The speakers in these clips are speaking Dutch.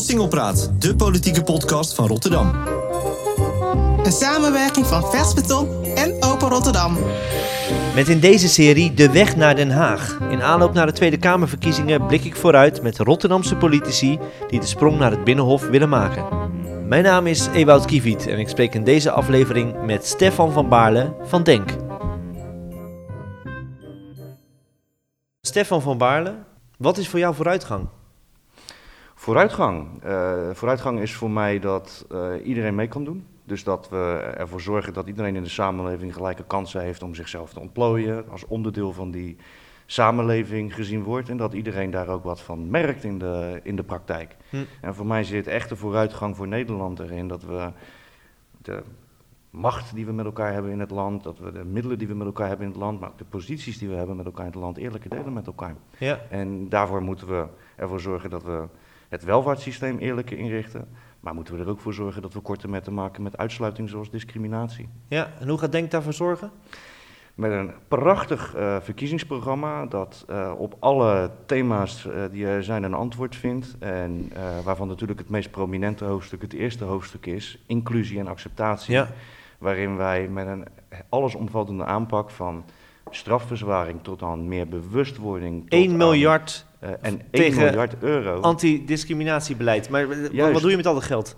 Singelpraat, de politieke podcast van Rotterdam. Een samenwerking van Vers Beton en Open Rotterdam. Met in deze serie De Weg naar Den Haag. In aanloop naar de Tweede Kamerverkiezingen blik ik vooruit met Rotterdamse politici die de sprong naar het Binnenhof willen maken. Mijn naam is Ewout Kieviet en ik spreek in deze aflevering met Stefan van Baarle van Denk. Stefan van Baarle, wat is voor jou vooruitgang? Vooruitgang. Uh, vooruitgang is voor mij dat uh, iedereen mee kan doen. Dus dat we ervoor zorgen dat iedereen in de samenleving gelijke kansen heeft om zichzelf te ontplooien. Als onderdeel van die samenleving gezien wordt. En dat iedereen daar ook wat van merkt in de, in de praktijk. Hm. En voor mij zit echt de vooruitgang voor Nederland erin. Dat we de macht die we met elkaar hebben in het land, dat we de middelen die we met elkaar hebben in het land, maar ook de posities die we hebben met elkaar in het land eerlijker delen met elkaar. Ja. En daarvoor moeten we ervoor zorgen dat we het welvaartssysteem eerlijker inrichten. Maar moeten we er ook voor zorgen dat we korte metten maken met uitsluiting zoals discriminatie. Ja, en hoe gaat Denk daarvoor zorgen? Met een prachtig uh, verkiezingsprogramma dat uh, op alle thema's uh, die er zijn een antwoord vindt. En waarvan natuurlijk het meest prominente hoofdstuk het eerste hoofdstuk is, inclusie en acceptatie. Ja. Waarin wij met een allesomvattende aanpak van strafverzwaring tot aan meer bewustwording. 1 miljard uh, en 1 miljard euro. Antidiscriminatiebeleid. Maar wat doe je met al dat geld?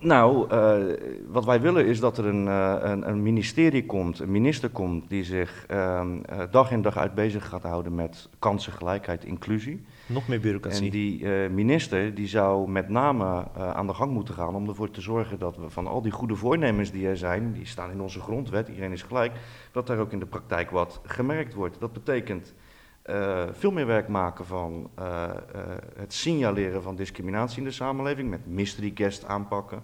Nou, uh, wat wij willen is dat er een, uh, een, een, ministerie komt, een minister komt, die zich uh, dag in dag uit bezig gaat houden met kansengelijkheid, inclusie. Nog meer bureaucratie. En die minister die zou met name aan de gang moeten gaan om ervoor te zorgen dat we van al die goede voornemens die er zijn, die staan in onze grondwet, iedereen is gelijk, dat daar ook in de praktijk wat gemerkt wordt. Dat betekent uh, veel meer werk maken van uh, uh, het signaleren van discriminatie in de samenleving, met mystery guest aanpakken.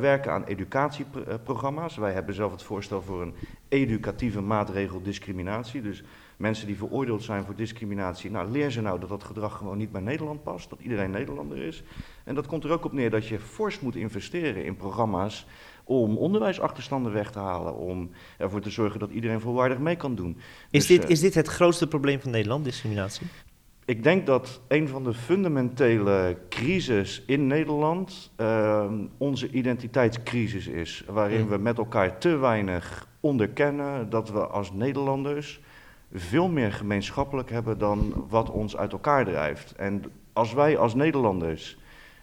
werken aan educatieprogramma's. Wij hebben zelf het voorstel voor een educatieve maatregel discriminatie. Dus mensen die veroordeeld zijn voor discriminatie, nou leer ze nou dat dat gedrag gewoon niet bij Nederland past, dat iedereen Nederlander is. En dat komt er ook op neer dat je fors moet investeren in programma's om onderwijsachterstanden weg te halen, om ervoor te zorgen dat iedereen volwaardig mee kan doen. Is, dus, dit, uh, is dit het grootste probleem van Nederland, discriminatie? Ik denk dat een van de fundamentele crisis in Nederland uh, onze identiteitscrisis is, waarin we met elkaar te weinig onderkennen dat we als Nederlanders veel meer gemeenschappelijk hebben dan wat ons uit elkaar drijft. En als wij als Nederlanders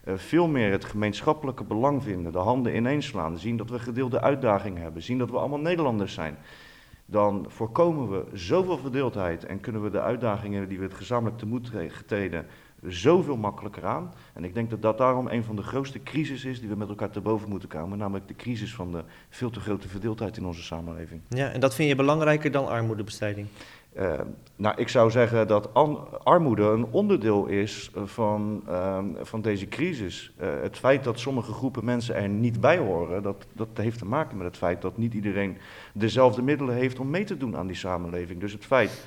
veel meer het gemeenschappelijke belang vinden, de handen ineenslaan, zien dat we gedeelde uitdagingen hebben, zien dat we allemaal Nederlanders zijn, dan voorkomen we zoveel verdeeldheid en kunnen we de uitdagingen die we het gezamenlijk tegemoet treden zoveel makkelijker aan. En ik denk dat dat daarom een van de grootste crises is die we met elkaar te boven moeten komen, namelijk de crisis van de veel te grote verdeeldheid in onze samenleving. Ja, en dat vind je belangrijker dan armoedebestrijding? Uh, nou, ik zou zeggen dat armoede een onderdeel is van, uh, van deze crisis. Uh, het feit dat sommige groepen mensen er niet bij horen, dat, dat heeft te maken met het feit dat niet iedereen dezelfde middelen heeft om mee te doen aan die samenleving. Dus het feit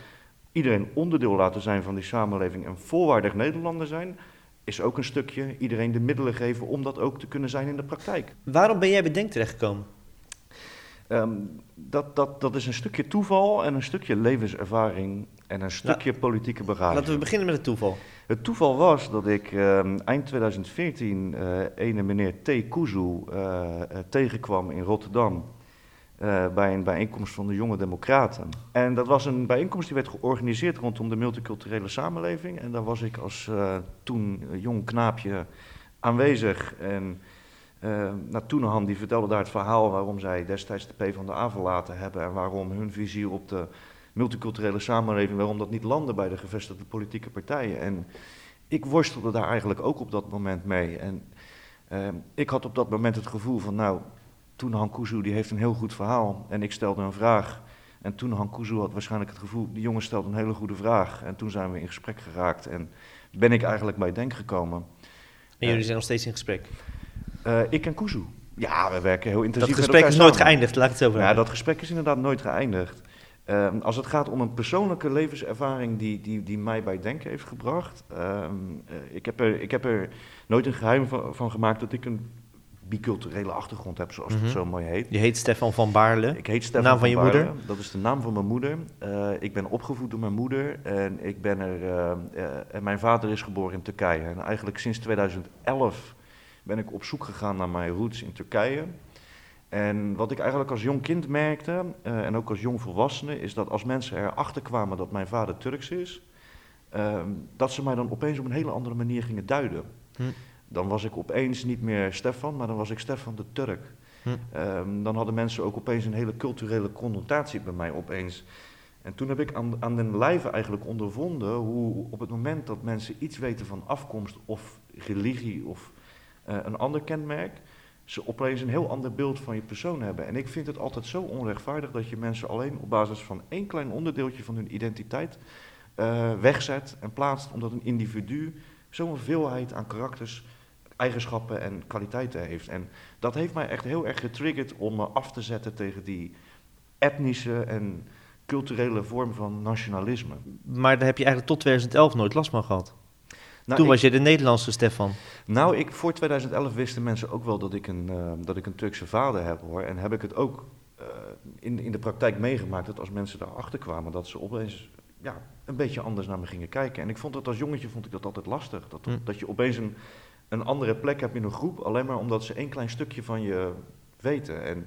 iedereen onderdeel laten zijn van die samenleving en volwaardig Nederlander zijn, is ook een stukje iedereen de middelen geven om dat ook te kunnen zijn in de praktijk. Waarom ben jij bedenkt terechtgekomen? Um, dat, dat, dat is een stukje toeval en een stukje levenservaring en een stukje politieke begaving. Laten we beginnen met het toeval. Het toeval was dat ik um, eind 2014 uh, ene meneer T. Kuzu uh, uh, tegenkwam in Rotterdam. bij een bijeenkomst van de Jonge Democraten. En dat was een bijeenkomst die werd georganiseerd rondom de multiculturele samenleving. En daar was ik als toen jong knaapje aanwezig. En uh, nou, Toenehan die vertelde daar het verhaal waarom zij destijds de P van de A verlaten hebben en waarom hun visie op de multiculturele samenleving, waarom dat niet landde bij de gevestigde politieke partijen. En ik worstelde daar eigenlijk ook op dat moment mee. En uh, ik had op dat moment het gevoel van, nou, Toenehan Kuzu die heeft een heel goed verhaal en ik stelde een vraag. En Toenehan Kuzu had waarschijnlijk het gevoel, die jongen stelt een hele goede vraag. En toen zijn we in gesprek geraakt en ben ik eigenlijk bij Denk gekomen. En jullie zijn nog steeds in gesprek? Uh, ik en Kuzu. Ja, we werken heel intensief. Dat gesprek is nooit geëindigd, laat ik het zo Ja, dat gesprek is inderdaad nooit geëindigd. Uh, als het gaat om een persoonlijke levenservaring die, die, die mij bij denken heeft gebracht. Uh, ik, heb er, ik heb er nooit een geheim van, van, gemaakt dat ik een biculturele achtergrond heb, zoals Mhm. het zo mooi heet. Je heet Stefan van Baarle. Ik heet Stefan Naam van je Baarle. moeder? Dat is de naam van mijn moeder. Eh, ik ben opgevoed door mijn moeder en ik ben er. eh, eh, en mijn vader is geboren in Turkije. En eigenlijk sinds 2011 ben ik op zoek gegaan naar mijn roots in Turkije. En wat ik eigenlijk als jong kind merkte, eh, en ook als jong volwassene, is dat als mensen erachter kwamen dat mijn vader Turks is, ehm, dat ze mij dan opeens op een hele andere manier gingen duiden. Hm. Dan was ik opeens niet meer Stefan, maar dan was ik Stefan de Turk. Hm. Ehm, dan hadden mensen ook opeens een hele culturele connotatie bij mij opeens. En toen heb ik aan, aan den lijve eigenlijk ondervonden hoe op het moment dat mensen iets weten van afkomst of religie of eh, een ander kenmerk, ze opeens een heel ander beeld van je persoon hebben. En ik vind het altijd zo onrechtvaardig dat je mensen alleen op basis van één klein onderdeeltje van hun identiteit eh, wegzet en plaatst, omdat een individu zo'n veelheid aan karakters, eigenschappen en kwaliteiten heeft. En dat heeft mij echt heel erg getriggerd om me af te zetten tegen die etnische en culturele vorm van nationalisme. Maar daar heb je eigenlijk tot 2011 nooit last van gehad. Nou, Toen ik- was je de Nederlandse Stefan. Nou, ik, voor 2011 wisten mensen ook wel dat ik een, eh, dat ik een Turkse vader heb hoor. En heb ik het ook eh, in, in de praktijk meegemaakt dat als mensen daarachter kwamen, dat ze opeens ja, een beetje anders naar me gingen kijken. En ik vond dat als jongetje vond ik dat altijd lastig. Dat, Hm. dat je opeens een, een andere plek hebt in een groep, alleen maar omdat ze één klein stukje van je weten. En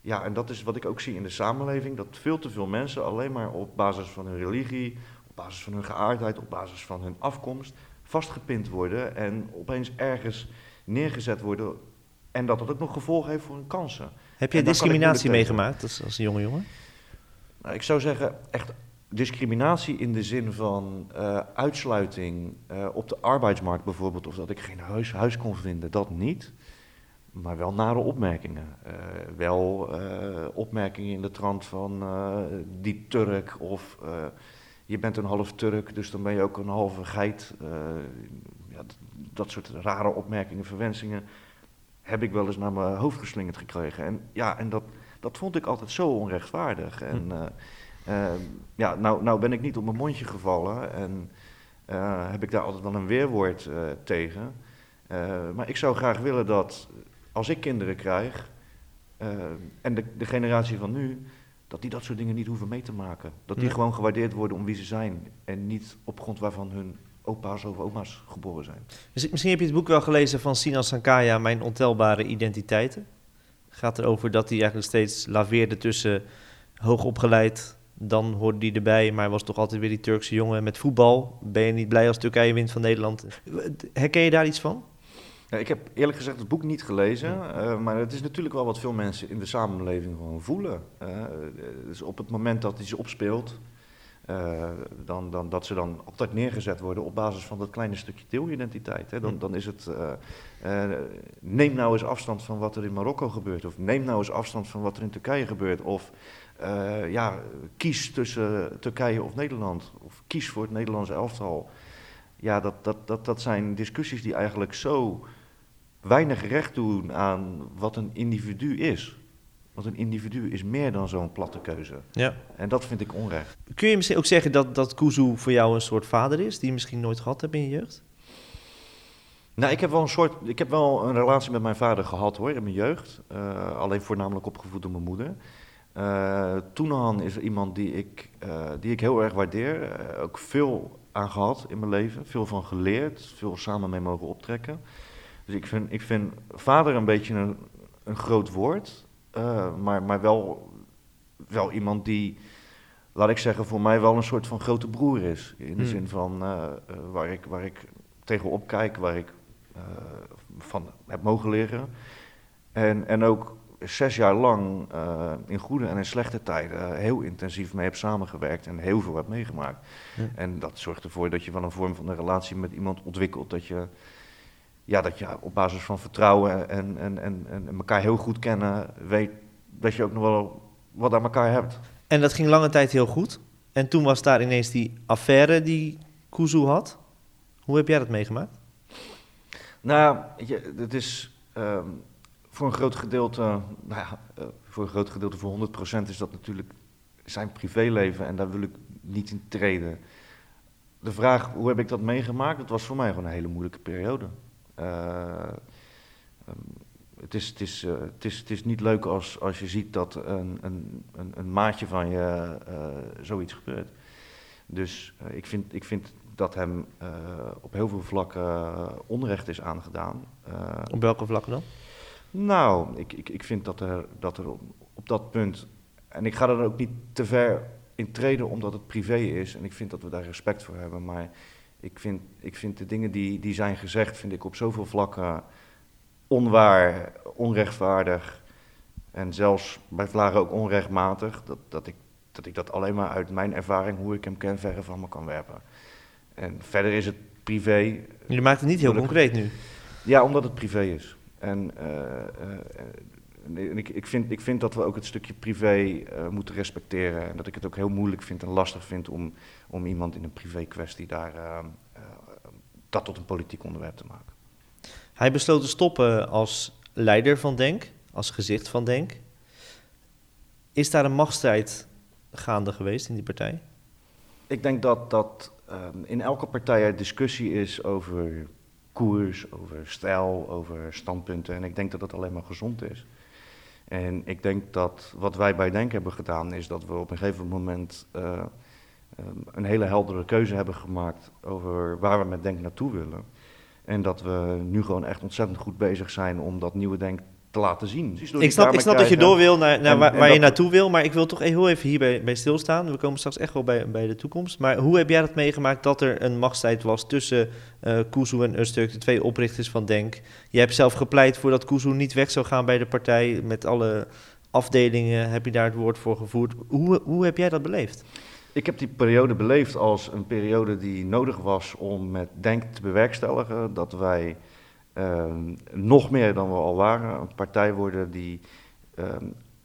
ja, en dat is wat ik ook zie in de samenleving, dat veel te veel mensen alleen maar op basis van hun religie, op basis van hun geaardheid, op basis van hun afkomst, vastgepind worden en opeens ergens neergezet worden. En dat dat ook nog gevolgen heeft voor hun kansen. Heb je discriminatie meegemaakt als, als jonge jongen? Nou, ik zou zeggen, echt discriminatie in de zin van eh, uitsluiting eh, op de arbeidsmarkt bijvoorbeeld, of dat ik geen huis, huis kon vinden, dat niet. Maar wel nare opmerkingen. Eh, wel opmerkingen in de trant van die Turk of je bent een half Turk, dus dan ben je ook een halve geit. Eh, ja, dat soort rare opmerkingen, verwensingen heb ik wel eens naar mijn hoofd geslingerd gekregen. En ja, en dat, dat vond ik altijd zo onrechtvaardig. En eh, ja, nou, nou ben ik niet op mijn mondje gevallen en heb ik daar altijd wel een weerwoord tegen. Maar ik zou graag willen dat als ik kinderen krijg, en de, de generatie van nu, dat die dat soort dingen niet hoeven mee te maken. Dat die Nee. gewoon gewaardeerd worden om wie ze zijn en niet op grond waarvan hun opa's of oma's geboren zijn. Dus misschien heb je het boek wel gelezen van Sinan Sankaya, Mijn ontelbare identiteiten. Het gaat erover dat hij eigenlijk steeds laveerde tussen hoogopgeleid, dan hoorde hij erbij, maar was toch altijd weer die Turkse jongen met voetbal. Ben je niet blij als Turkije wint van Nederland? Herken je daar iets van? Ja, ik heb eerlijk gezegd het boek niet gelezen, eh, maar het is natuurlijk wel wat veel mensen in de samenleving gewoon voelen. eh. dus op het moment dat iets opspeelt, eh, dan, dan, dat ze dan altijd neergezet worden op basis van dat kleine stukje deelidentiteit. Hè. Dan, dan is het, neem nou eens afstand van wat er in Marokko gebeurt, of neem nou eens afstand van wat er in Turkije gebeurt, of ja, kies tussen Turkije of Nederland, of kies voor het Nederlandse elftal. Ja, dat, dat, dat, dat zijn discussies die eigenlijk zo weinig recht doen aan wat een individu is. Want een individu is meer dan zo'n platte keuze. Ja. En dat vind ik onrecht. Kun je misschien ook zeggen dat, dat Kuzu voor jou een soort vader is, die je misschien nooit gehad hebt in je jeugd? Nou, ik heb wel een soort, ik heb wel een relatie met mijn vader gehad hoor, in mijn jeugd. Eh, alleen voornamelijk opgevoed door mijn moeder. Eh Toenahan is iemand die ik, eh, die ik heel erg waardeer. Ook veel aan gehad in mijn leven. Veel van geleerd. Veel samen mee mogen optrekken. Dus ik vind, ik vind vader een beetje een, een groot woord. eh, maar maar wel, wel iemand die, laat ik zeggen, voor mij wel een soort van grote broer is. In de Hmm. zin van eh, eh, waar, ik, waar ik tegenop kijk, waar ik van heb mogen leren. En, en ook zes jaar lang in goede en in slechte tijden heel intensief mee heb samengewerkt en heel veel heb meegemaakt. Ja. En dat zorgt ervoor dat je wel een vorm van een relatie met iemand ontwikkelt. Dat je, ja, dat je op basis van vertrouwen en, en, en, en elkaar heel goed kennen, weet dat je ook nog wel wat aan elkaar hebt. En dat ging lange tijd heel goed. En toen was daar ineens die affaire die Kuzu had. Hoe heb jij dat meegemaakt? Nou, weet je, het is ehm, voor een groot gedeelte, nou ja, eh, voor een groot gedeelte, voor 100% is dat natuurlijk zijn privéleven en daar wil ik niet in treden. De vraag, hoe heb ik dat meegemaakt? Het was voor mij gewoon een hele moeilijke periode. Eh, ehm, het, is, het, is, eh, het, is, het is niet leuk als, als je ziet dat een, een, een, een maatje van je uh, zoiets gebeurt. Dus uh, ik, vind, ik vind dat hem op heel veel vlakken onrecht is aangedaan. op welke vlakken dan? Nou, ik, ik, ik vind dat er, dat er op, op dat punt. En ik ga er ook niet te ver in treden omdat het privé is. En ik vind dat we daar respect voor hebben. Maar ik vind, ik vind de dingen die, die zijn gezegd, vind ik op zoveel vlakken onwaar, onrechtvaardig. En zelfs bij Vlaren ook onrechtmatig. Dat, dat, ik, dat ik dat alleen maar uit mijn ervaring, hoe ik hem ken, verre van me kan werpen. En verder is het privé. Je maakt het niet heel concreet nu. Ja, omdat het privé is. En uh, ik, ik, vind, ik vind dat we ook het stukje privé uh, moeten respecteren. En dat ik het ook heel moeilijk vind en lastig vind om, om iemand in een privé kwestie daar uh, dat tot een politiek onderwerp te maken. Hij besloot te stoppen als leider van Denk, als gezicht van Denk. Is daar een machtsstrijd gaande geweest in die partij? Ik denk dat, dat um, in elke partij er discussie is over koers, over stijl, over standpunten. En ik denk dat dat alleen maar gezond is. En ik denk dat wat wij bij Denk hebben gedaan, is dat we op een gegeven moment uh, um, een hele heldere keuze hebben gemaakt over waar we met Denk naartoe willen. En dat we nu gewoon echt ontzettend goed bezig zijn om dat nieuwe Denk te laten zien. Ik snap, ik snap dat je door wil naar, naar en, waar, en waar je naartoe wil, maar ik wil toch heel even hierbij bij stilstaan. We komen straks echt wel bij, bij de toekomst. Maar hoe heb jij dat meegemaakt dat er een machtsstrijd was tussen uh, Kuzu en Usturk, de twee oprichters van Denk? Je hebt zelf gepleit voor dat Kuzu niet weg zou gaan bij de partij. Met alle afdelingen heb je daar het woord voor gevoerd. Hoe, hoe heb jij dat beleefd? Ik heb die periode beleefd als een periode die nodig was om met Denk te bewerkstelligen dat wij uh, nog meer dan we al waren een partij worden die uh,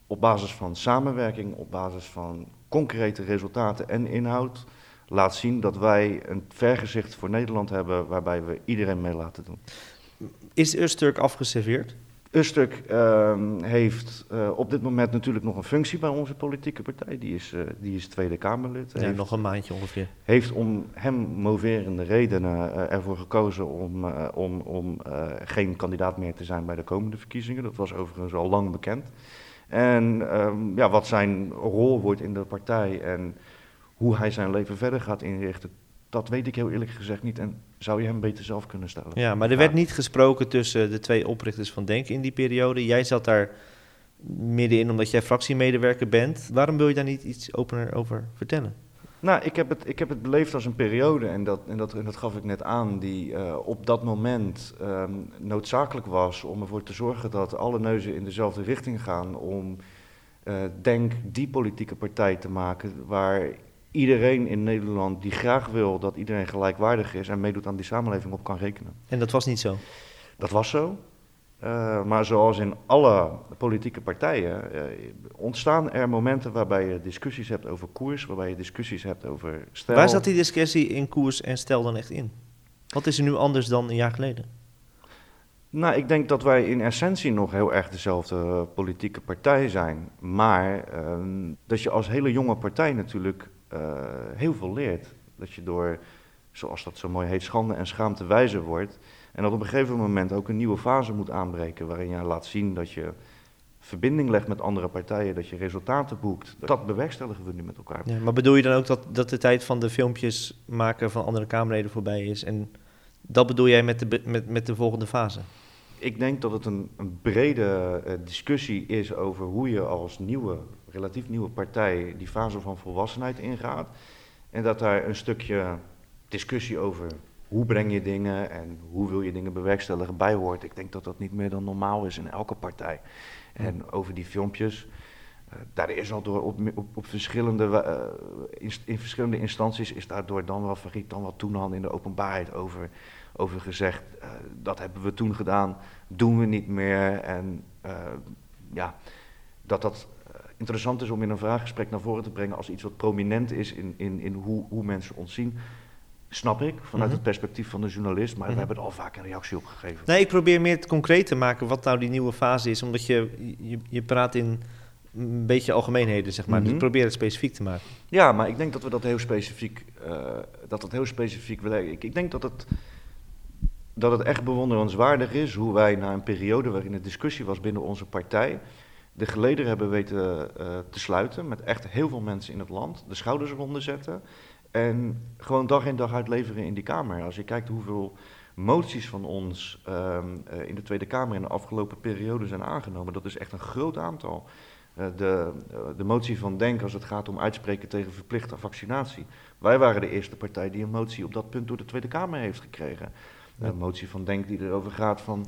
op basis van samenwerking, op basis van concrete resultaten en inhoud laat zien dat wij een vergezicht voor Nederland hebben waarbij we iedereen mee laten doen. Is Usturk afgeserveerd? Usturk uh, heeft uh, op dit moment natuurlijk nog een functie bij onze politieke partij. Die is, uh, die is Tweede Kamerlid. Ja, heeft, nog een maandje ongeveer. Heeft om hem moverende redenen uh, ervoor gekozen om, om, om geen kandidaat meer te zijn bij de komende verkiezingen. Dat was overigens al lang bekend. En um, ja, wat zijn rol wordt in de partij en hoe hij zijn leven verder gaat inrichten, dat weet ik heel eerlijk gezegd niet en zou je hem beter zelf kunnen stellen. Ja, maar er werd niet gesproken tussen de twee oprichters van Denk in die periode. Jij zat daar middenin omdat jij fractiemedewerker bent. Waarom wil je daar niet iets opener over vertellen? Nou, ik heb het, ik heb het beleefd als een periode, en dat, en dat, en dat gaf ik net aan, die uh, op dat moment um, noodzakelijk was om ervoor te zorgen dat alle neuzen in dezelfde richting gaan. Om uh, Denk die politieke partij te maken waar iedereen in Nederland die graag wil dat iedereen gelijkwaardig is en meedoet aan die samenleving op kan rekenen. En dat was niet zo? Dat was zo. Uh, maar zoals in alle politieke partijen uh, ontstaan er momenten waarbij je discussies hebt over koers, waarbij je discussies hebt over stijl. Waar zat die discussie in koers en stijl dan echt in? Wat is er nu anders dan een jaar geleden? Nou, ik denk dat wij in essentie nog heel erg dezelfde politieke partij zijn. Maar uh, dat je als hele jonge partij natuurlijk heel veel leert. Dat je door, zoals dat zo mooi heet, schande en schaamte wijzer wordt. En dat op een gegeven moment ook een nieuwe fase moet aanbreken. Waarin je laat zien dat je verbinding legt met andere partijen, dat je resultaten boekt. Dat bewerkstelligen we nu met elkaar. Ja, maar bedoel je dan ook dat, dat de tijd van de filmpjes maken van andere Kamerleden voorbij is? En dat bedoel jij met de, met, met de volgende fase? Ik denk dat het een, een brede uh, discussie is over hoe je als nieuwe relatief nieuwe partij die fase van volwassenheid ingaat. En dat daar een stukje discussie over hoe breng je dingen en hoe wil je dingen bewerkstelligen bij hoort. Ik denk dat dat niet meer dan normaal is in elke partij. En over die filmpjes, uh, daar is al door op, op, op verschillende, uh, in, in, verschillende instanties is daardoor dan wel vergiet, dan wel toenhand in de openbaarheid over, over gezegd. Uh, dat hebben we toen gedaan, doen we niet meer. En ja, dat dat interessant is om in een vraaggesprek naar voren te brengen als iets wat prominent is in, in, in hoe, hoe mensen ons zien. Snap ik, vanuit mm-hmm. het perspectief van de journalist, maar we hebben er al vaak een reactie op gegeven. Nee, ik probeer meer het concreet te maken wat nou die nieuwe fase is, omdat je, je, je praat in een beetje algemeenheden, zeg maar. Mm-hmm. Dus ik probeer het specifiek te maken. Ja, maar ik denk dat we dat heel specifiek, uh, dat dat heel specifiek willen. Ik, ik denk dat het dat het echt bewonderenswaardig is hoe wij na een periode waarin er discussie was binnen onze partij, de gelederen hebben weten uh, te sluiten met echt heel veel mensen in het land, de schouders eronder zetten en gewoon dag in dag uit leveren in die Kamer. Als je kijkt hoeveel moties van ons uh, in de Tweede Kamer in de afgelopen periode zijn aangenomen, dat is echt een groot aantal. Uh, de, de motie van Denk als het gaat om uitspreken tegen verplichte vaccinatie. Wij waren de eerste partij die een motie op dat punt door de Tweede Kamer heeft gekregen. Een motie van Denk die erover gaat van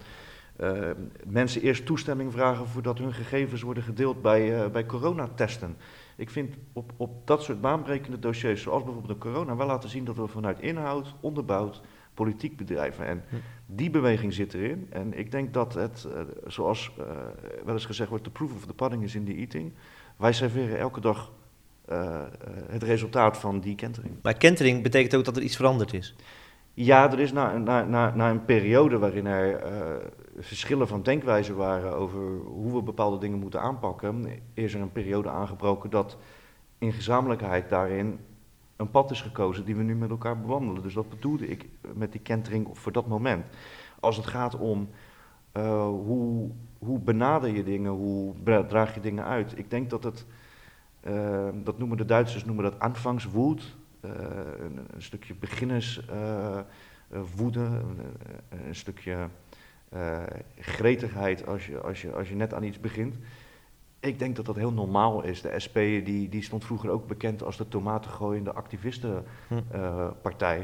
uh, mensen eerst toestemming vragen voordat hun gegevens worden gedeeld bij, uh, bij coronatesten. Ik vind op, op dat soort baanbrekende dossiers, zoals bijvoorbeeld de corona, wel laten zien dat we vanuit inhoud, onderbouwd, politiek bedrijven. En die beweging zit erin. En ik denk dat het, uh, zoals wel eens gezegd wordt, the proof of the pudding is in the eating. Wij serveren elke dag het resultaat van die kentering. Maar kentering betekent ook dat er iets veranderd is? Ja, er is na, na, na, na een periode waarin er uh, verschillen van denkwijze waren over hoe we bepaalde dingen moeten aanpakken, is er een periode aangebroken dat in gezamenlijkheid daarin een pad is gekozen die we nu met elkaar bewandelen. Dus dat bedoelde ik met die kentering voor dat moment. Als het gaat om uh, hoe, hoe benader je dingen, hoe draag je dingen uit. Ik denk dat het, uh, dat noemen de Duitsers noemen dat aanvangswoed. Uh, een, een, stukje beginnerswoede, een, een, stukje gretigheid als je, als, je, als je net aan iets begint. Ik denk dat dat heel normaal is. De SP die, die stond vroeger ook bekend als de tomatengooiende activistenpartij. Hm.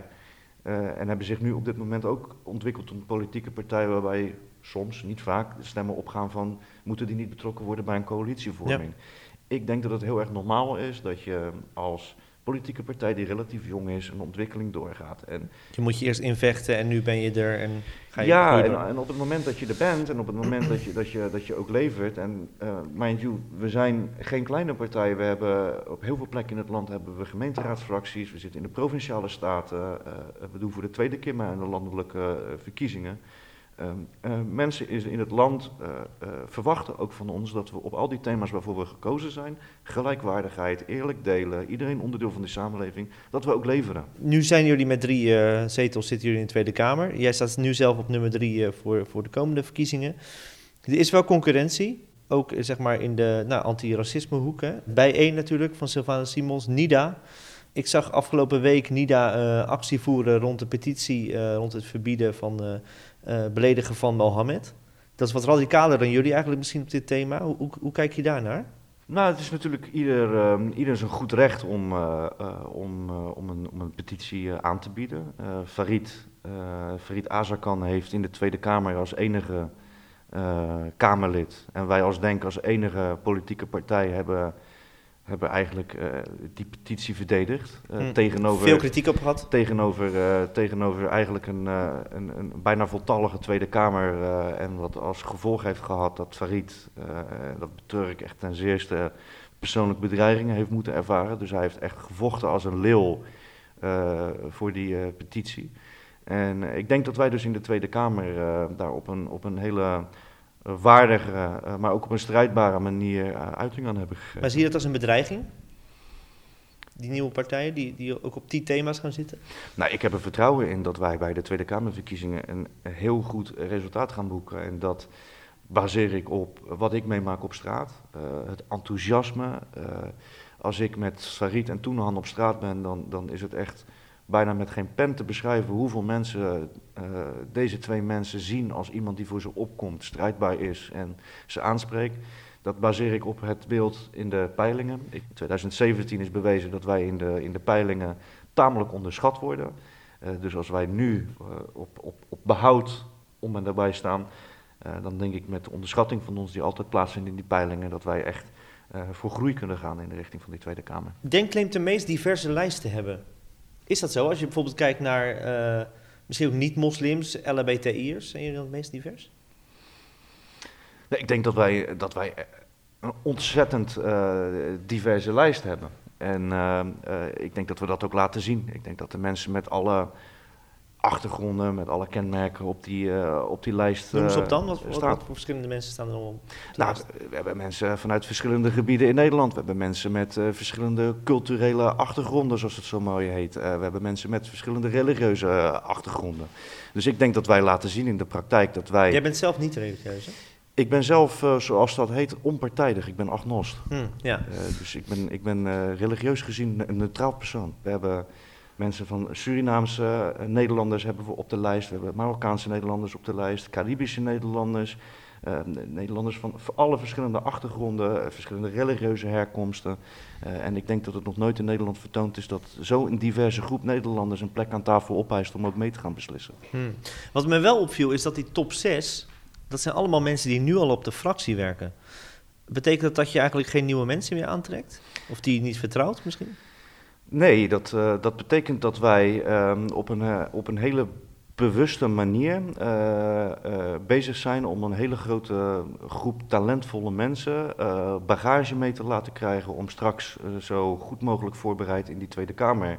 Uh, en hebben zich nu op dit moment ook ontwikkeld tot een politieke partij waarbij soms, niet vaak, de stemmen opgaan van moeten die niet betrokken worden bij een coalitievorming. Ja. Ik denk dat het heel erg normaal is dat je als politieke partij die relatief jong is, een ontwikkeling doorgaat. En je moet je eerst invechten en nu ben je er en ga je Ja, en, en, op het moment dat je er bent en op het moment dat je, dat je, dat je ook levert. En uh, mind you, we zijn geen kleine partij. We hebben op heel veel plekken in het land hebben we gemeenteraadsfracties. We zitten in de provinciale staten. Uh, we doen voor de tweede keer maar aan de landelijke uh, verkiezingen. Uh, mensen in het land uh, uh, verwachten ook van ons dat we op al die thema's waarvoor we gekozen zijn, gelijkwaardigheid, eerlijk delen, iedereen onderdeel van de samenleving, dat we ook leveren. Nu zijn jullie met drie zetels, zitten jullie in de Tweede Kamer. Jij staat nu zelf op nummer drie voor, voor de komende verkiezingen. Er is wel concurrentie, ook zeg maar in de nou, anti-racisme hoek. Hè. Bij één natuurlijk, van Sylvana Simons, NIDA. Ik zag afgelopen week NIDA actie voeren rond de petitie, rond het verbieden van beledigen van Mohammed. Dat is wat radicaler dan jullie eigenlijk misschien op dit thema. Hoe, hoe, kijk je daarnaar? Nou, het is natuurlijk ieder, uh, ieder zijn goed recht om, uh, om, om, een, om een petitie aan te bieden. Farid, Farid Azarkan heeft in de Tweede Kamer als enige Kamerlid en wij als Denk als enige politieke partij hebben hebben eigenlijk uh, die petitie verdedigd. Uh, hm. tegenover, Veel kritiek op gehad. Tegenover, uh, tegenover eigenlijk een, een, een, bijna voltallige Tweede Kamer. en wat als gevolg heeft gehad dat Farid, dat betreur ik echt ten zeerste, persoonlijk bedreigingen heeft moeten ervaren. Dus hij heeft echt gevochten als een leeuw voor die petitie. En ik denk dat wij dus in de Tweede Kamer daar op een, op een hele waardige, uh, maar ook op een strijdbare manier uh, uiting aan hebben gegeven. Maar zie je dat als een bedreiging? Die nieuwe partijen die, die ook op die thema's gaan zitten? Nou, ik heb er vertrouwen in dat wij bij de Tweede Kamerverkiezingen een heel goed resultaat gaan boeken. En dat baseer ik op wat ik meemaak op straat. Uh, het enthousiasme. als ik met Farid en Toenhan op straat ben, dan, dan is het echt bijna met geen pen te beschrijven hoeveel mensen uh, deze twee mensen zien als iemand die voor ze opkomt, strijdbaar is en ze aanspreekt. Dat baseer ik op het beeld in de peilingen. In 2017 is bewezen dat wij in de, in de peilingen tamelijk onderschat worden. Uh, dus als wij nu uh, op, op, op behoud om en daarbij staan, dan denk ik met de onderschatting van ons die altijd plaatsvindt in die peilingen, dat wij echt voor groei kunnen gaan in de richting van die Tweede Kamer. Denk claimt de meest diverse lijst te hebben. Is dat zo? Als je bijvoorbeeld kijkt naar uh, misschien ook niet-moslims, LHBTI'ers, zijn jullie dan het meest divers? Nee, ik denk dat wij, dat wij een ontzettend uh, diverse lijst hebben. En uh, ik denk dat we dat ook laten zien. Ik denk dat de mensen met alle achtergronden, met alle kenmerken op die, uh, op die lijst Noem ze op dan, wat, wat, staan. wat voor verschillende mensen staan er op? Nou, we hebben mensen vanuit verschillende gebieden in Nederland. We hebben mensen met uh, verschillende culturele achtergronden, zoals het zo mooi heet. We hebben mensen met verschillende religieuze achtergronden. Dus ik denk dat wij laten zien in de praktijk dat wij... Jij bent zelf niet religieus, hè? Ik ben zelf, zoals dat heet, onpartijdig. Ik ben agnost. Hmm, ja. Dus ik ben, ik ben religieus gezien een neutraal persoon. We hebben mensen van Surinaamse Nederlanders hebben we op de lijst. We hebben Marokkaanse Nederlanders op de lijst. Caribische Nederlanders. Nederlanders van alle verschillende achtergronden, verschillende religieuze herkomsten. en ik denk dat het nog nooit in Nederland vertoond is dat zo'n diverse groep Nederlanders een plek aan tafel opeist om ook mee te gaan beslissen. Hmm. Wat me wel opviel is dat die top 6 dat zijn allemaal mensen die nu al op de fractie werken. Betekent dat dat je eigenlijk geen nieuwe mensen meer aantrekt? Of die je niet vertrouwt misschien? Nee, dat, uh, dat betekent dat wij um, op, een, uh, op een hele bewuste manier uh, bezig zijn om een hele grote groep talentvolle mensen bagage mee te laten krijgen om straks zo goed mogelijk voorbereid in die Tweede Kamer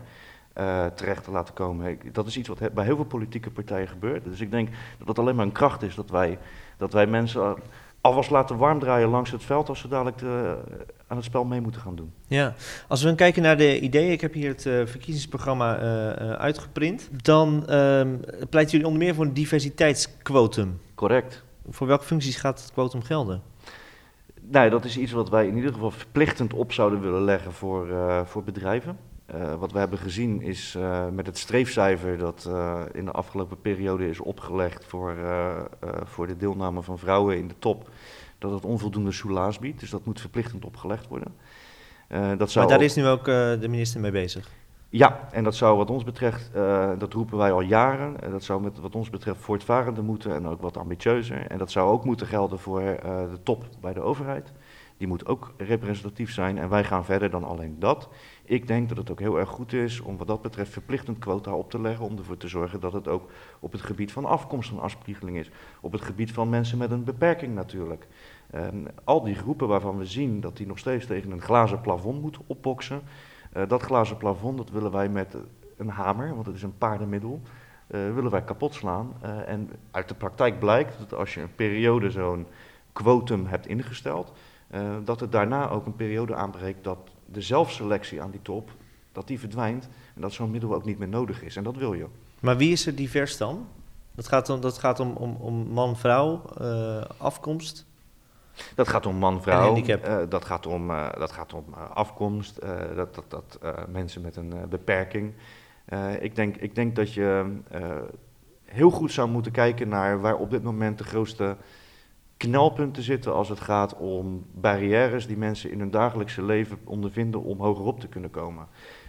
terecht te laten komen. Dat is iets wat bij heel veel politieke partijen gebeurt. Dus ik denk dat het alleen maar een kracht is dat wij, dat wij mensen alvast laten warm draaien langs het veld als ze dadelijk de, aan het spel mee moeten gaan doen. Ja, als we dan kijken naar de ideeën, ik heb hier het uh, verkiezingsprogramma uh, uitgeprint, dan um, pleiten jullie onder meer voor een diversiteitsquotum. Correct. Voor welke functies gaat het quotum gelden? Nou, dat is iets wat wij in ieder geval verplichtend op zouden willen leggen voor, uh, voor bedrijven. Wat we hebben gezien is met het streefcijfer dat in de afgelopen periode is opgelegd voor, voor de deelname van vrouwen in de top, dat het onvoldoende soelaas biedt. Dus dat moet verplichtend opgelegd worden. dat zou maar daar ook... is nu ook de minister mee bezig? Ja, en dat zou wat ons betreft, dat roepen wij al jaren, dat zou met wat ons betreft voortvarender moeten en ook wat ambitieuzer. En dat zou ook moeten gelden voor de top bij de overheid. Die moet ook representatief zijn en wij gaan verder dan alleen dat. Ik denk dat het ook heel erg goed is om wat dat betreft verplichtend quota op te leggen. Om ervoor te zorgen dat het ook op het gebied van afkomst een afspiegeling is. Op het gebied van mensen met een beperking natuurlijk. En al die groepen waarvan we zien dat die nog steeds tegen een glazen plafond moeten opboksen. Uh, dat glazen plafond dat willen wij met een hamer, want het is een paardenmiddel, uh, willen wij kapot slaan. Uh, en uit de praktijk blijkt dat als je een periode zo'n quotum hebt ingesteld, dat het daarna ook een periode aanbreekt dat de zelfselectie aan die top, dat die verdwijnt en dat zo'n middel ook niet meer nodig is. En dat wil je. Maar wie is er divers dan? Dat gaat om, om, om, om man-vrouw, afkomst? Dat gaat om man-vrouw, uh, dat gaat om, uh, dat gaat om afkomst, dat, dat, dat mensen met een beperking. ik, denk, ik denk dat je heel goed zou moeten kijken naar waar op dit moment de grootste knelpunten zitten als het gaat om barrières die mensen in hun dagelijkse leven ondervinden om hogerop te kunnen komen.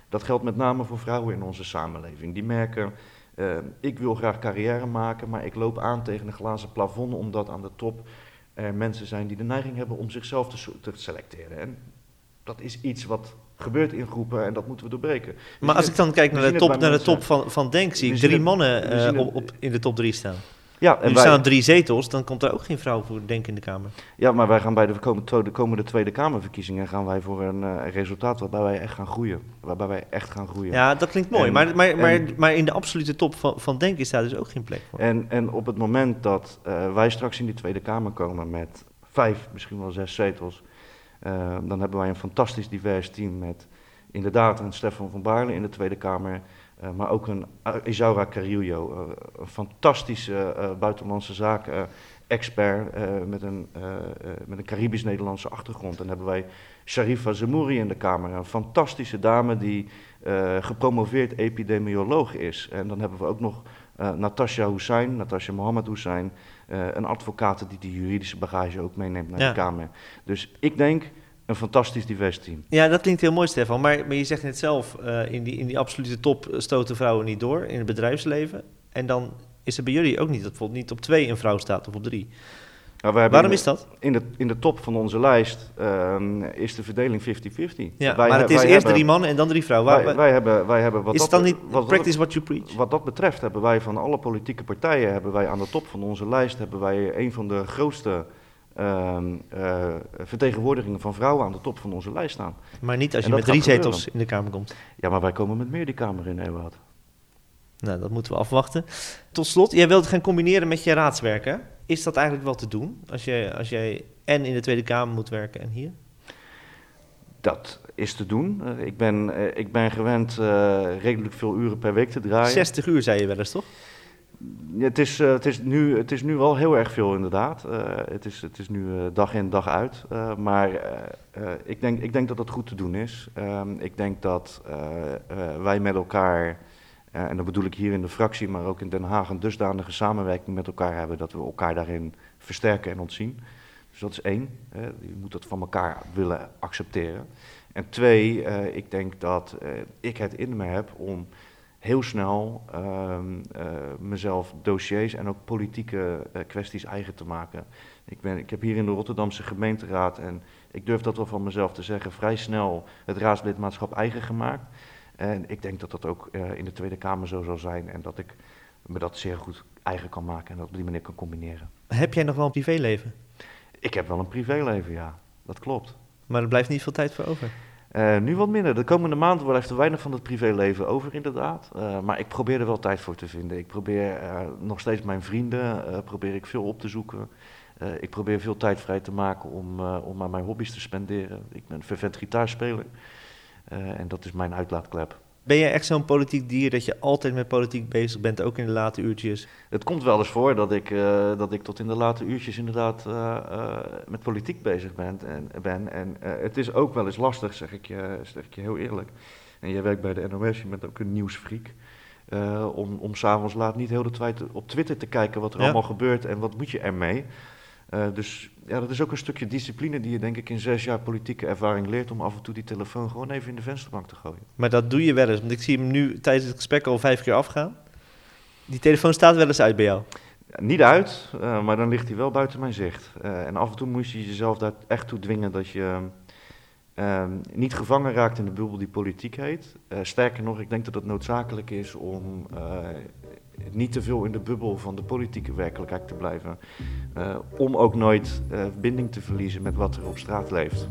Dat geldt met name voor vrouwen in onze samenleving. Die merken, uh, ik wil graag carrière maken, maar ik loop aan tegen een glazen plafond omdat aan de top er mensen zijn die de neiging hebben om zichzelf te, te selecteren. En dat is iets wat gebeurt in groepen en dat moeten we doorbreken. We maar als ik dan kijk naar de top, naar de top van, van Denk, zie ik drie het, mannen uh, op, op, in de top drie staan. Ja, en nu wij, staan drie zetels, dan komt er ook geen vrouw voor Denk in de Kamer. Ja, maar wij gaan bij de komende, de komende Tweede Kamerverkiezingen gaan wij voor een uh, resultaat waarbij wij echt gaan groeien. Waarbij wij echt gaan groeien. Ja, dat klinkt mooi. En, maar, maar, en, maar, maar in de absolute top van, van Denk is daar dus ook geen plek voor. En, en op het moment dat uh, wij straks in die Tweede Kamer komen met vijf, misschien wel zes zetels, uh, dan hebben wij een fantastisch divers team met inderdaad een Stefan van Baarle in de Tweede Kamer. Uh, maar ook een Isaura Carillo, uh, een fantastische uh, buitenlandse zaken expert met een, met een Caribisch-Nederlandse achtergrond. En dan hebben wij Sharifa Zemouri in de Kamer, een fantastische dame die gepromoveerd epidemioloog is. En dan hebben we ook nog Natasha Hussein, Natasha Mohammed Hussein, een advocaat die die juridische bagage ook meeneemt naar ja. de Kamer. Dus ik denk een fantastisch divers team. Ja, dat klinkt heel mooi, Stefan. Maar, maar je zegt net zelf, uh, in, die, in die absolute top stoten vrouwen niet door in het bedrijfsleven. En dan is er bij jullie ook niet dat bijvoorbeeld niet op twee een vrouw staat of op drie. Nou, Waarom de, is dat? In de, in de top van onze lijst uh, is de verdeling 50-50. Ja, wij, maar het is eerst hebben, drie mannen en dan drie vrouwen. Wij, wij, wij hebben, wij hebben wat is dat, het dan niet wat, practice what you preach? Wat dat betreft hebben wij van alle politieke partijen, hebben wij aan de top van onze lijst, hebben wij een van de grootste uh, uh, vertegenwoordigingen van vrouwen aan de top van onze lijst staan. Maar niet als je met drie zetels in de Kamer komt. Ja, maar wij komen met meer die Kamer in, Ewout. Nou, dat moeten we afwachten. Tot slot, jij wilt het gaan combineren met je raadswerk, hè? Is dat eigenlijk wel te doen? Als jij, als jij en in de Tweede Kamer moet werken en hier? Dat is te doen. Eh, ik, ben, eh, ik ben gewend eh, redelijk veel uren per week te draaien. 60 uur zei je wel eens, toch? Het, is, eh, het, is nu, het is nu wel heel erg veel, inderdaad. Eh, het, is, het is nu eh, dag in, dag uit. Maar ik, denk, ik denk dat dat goed te doen is. Ehm, ik denk dat wij met elkaar, en dat bedoel ik hier in de fractie, maar ook in Den Haag, een dusdanige samenwerking met elkaar hebben dat we elkaar daarin versterken en ontzien. Dus dat is één. je moet dat van elkaar willen accepteren. En twee, ik denk dat ik het in me heb om heel snel ehm, eh, mezelf dossiers en ook politieke eh, kwesties eigen te maken. Ik, ben, ik heb hier in de Rotterdamse gemeenteraad, en ik durf dat wel van mezelf te zeggen, vrij snel het raadslidmaatschap eigen gemaakt. En ik denk dat dat ook eh, in de Tweede Kamer zo zal zijn en dat ik me dat zeer goed eigen kan maken en dat op die manier kan combineren. Heb jij nog wel een privéleven? Ik heb wel een privéleven, ja. Dat klopt. Maar er blijft niet veel tijd voor over. Eh, nu wat minder. De komende maand blijft er weinig van het privéleven over, inderdaad. Eh, maar ik probeer er wel tijd voor te vinden. Ik probeer eh, nog steeds mijn vrienden probeer ik veel op te zoeken. Ik probeer veel tijd vrij te maken om, om aan mijn hobby's te spenderen. Ik ben fervent gitaarspeler. Eh, en dat is mijn uitlaatklep. Ben jij echt zo'n politiek dier dat je altijd met politiek bezig bent, ook in de late uurtjes? Het komt wel eens voor dat ik, eh, dat ik tot in de late uurtjes inderdaad eh, eh, met politiek bezig ben. En, ben. en het is ook wel eens lastig, zeg ik, je, zeg ik je heel eerlijk. En jij werkt bij de NOS, je bent ook een nieuwsfreak. om om s'avonds laat niet heel de tijd op Twitter te kijken wat er Ja. allemaal gebeurt en wat moet je ermee. Eh, dus ja, dat is ook een stukje discipline die je denk ik in zes jaar politieke ervaring leert om af en toe die telefoon gewoon even in de vensterbank te gooien. Maar dat doe je wel eens, want ik zie hem nu tijdens het gesprek al vijf keer afgaan. Die telefoon staat wel eens uit bij jou. Ja, niet uit, eh, maar dan ligt hij wel buiten mijn zicht. Eh, en af en toe moet je jezelf daar echt toe dwingen dat je ehm, niet gevangen raakt in de bubbel die politiek heet. Sterker nog, ik denk dat het noodzakelijk is om niet te veel in de bubbel van de politieke werkelijkheid te blijven. Eh, om ook nooit eh, binding te verliezen met wat er op straat leeft.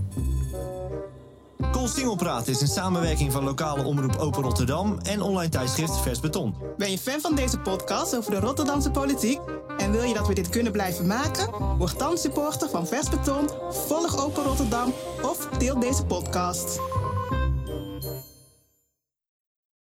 Koolstingelpraat is een samenwerking van lokale omroep Open Rotterdam en online tijdschrift Vers Beton. Ben je fan van deze podcast over de Rotterdamse politiek? En wil je dat we dit kunnen blijven maken? Word dan supporter van Vers Beton, volg Open Rotterdam of deel deze podcast.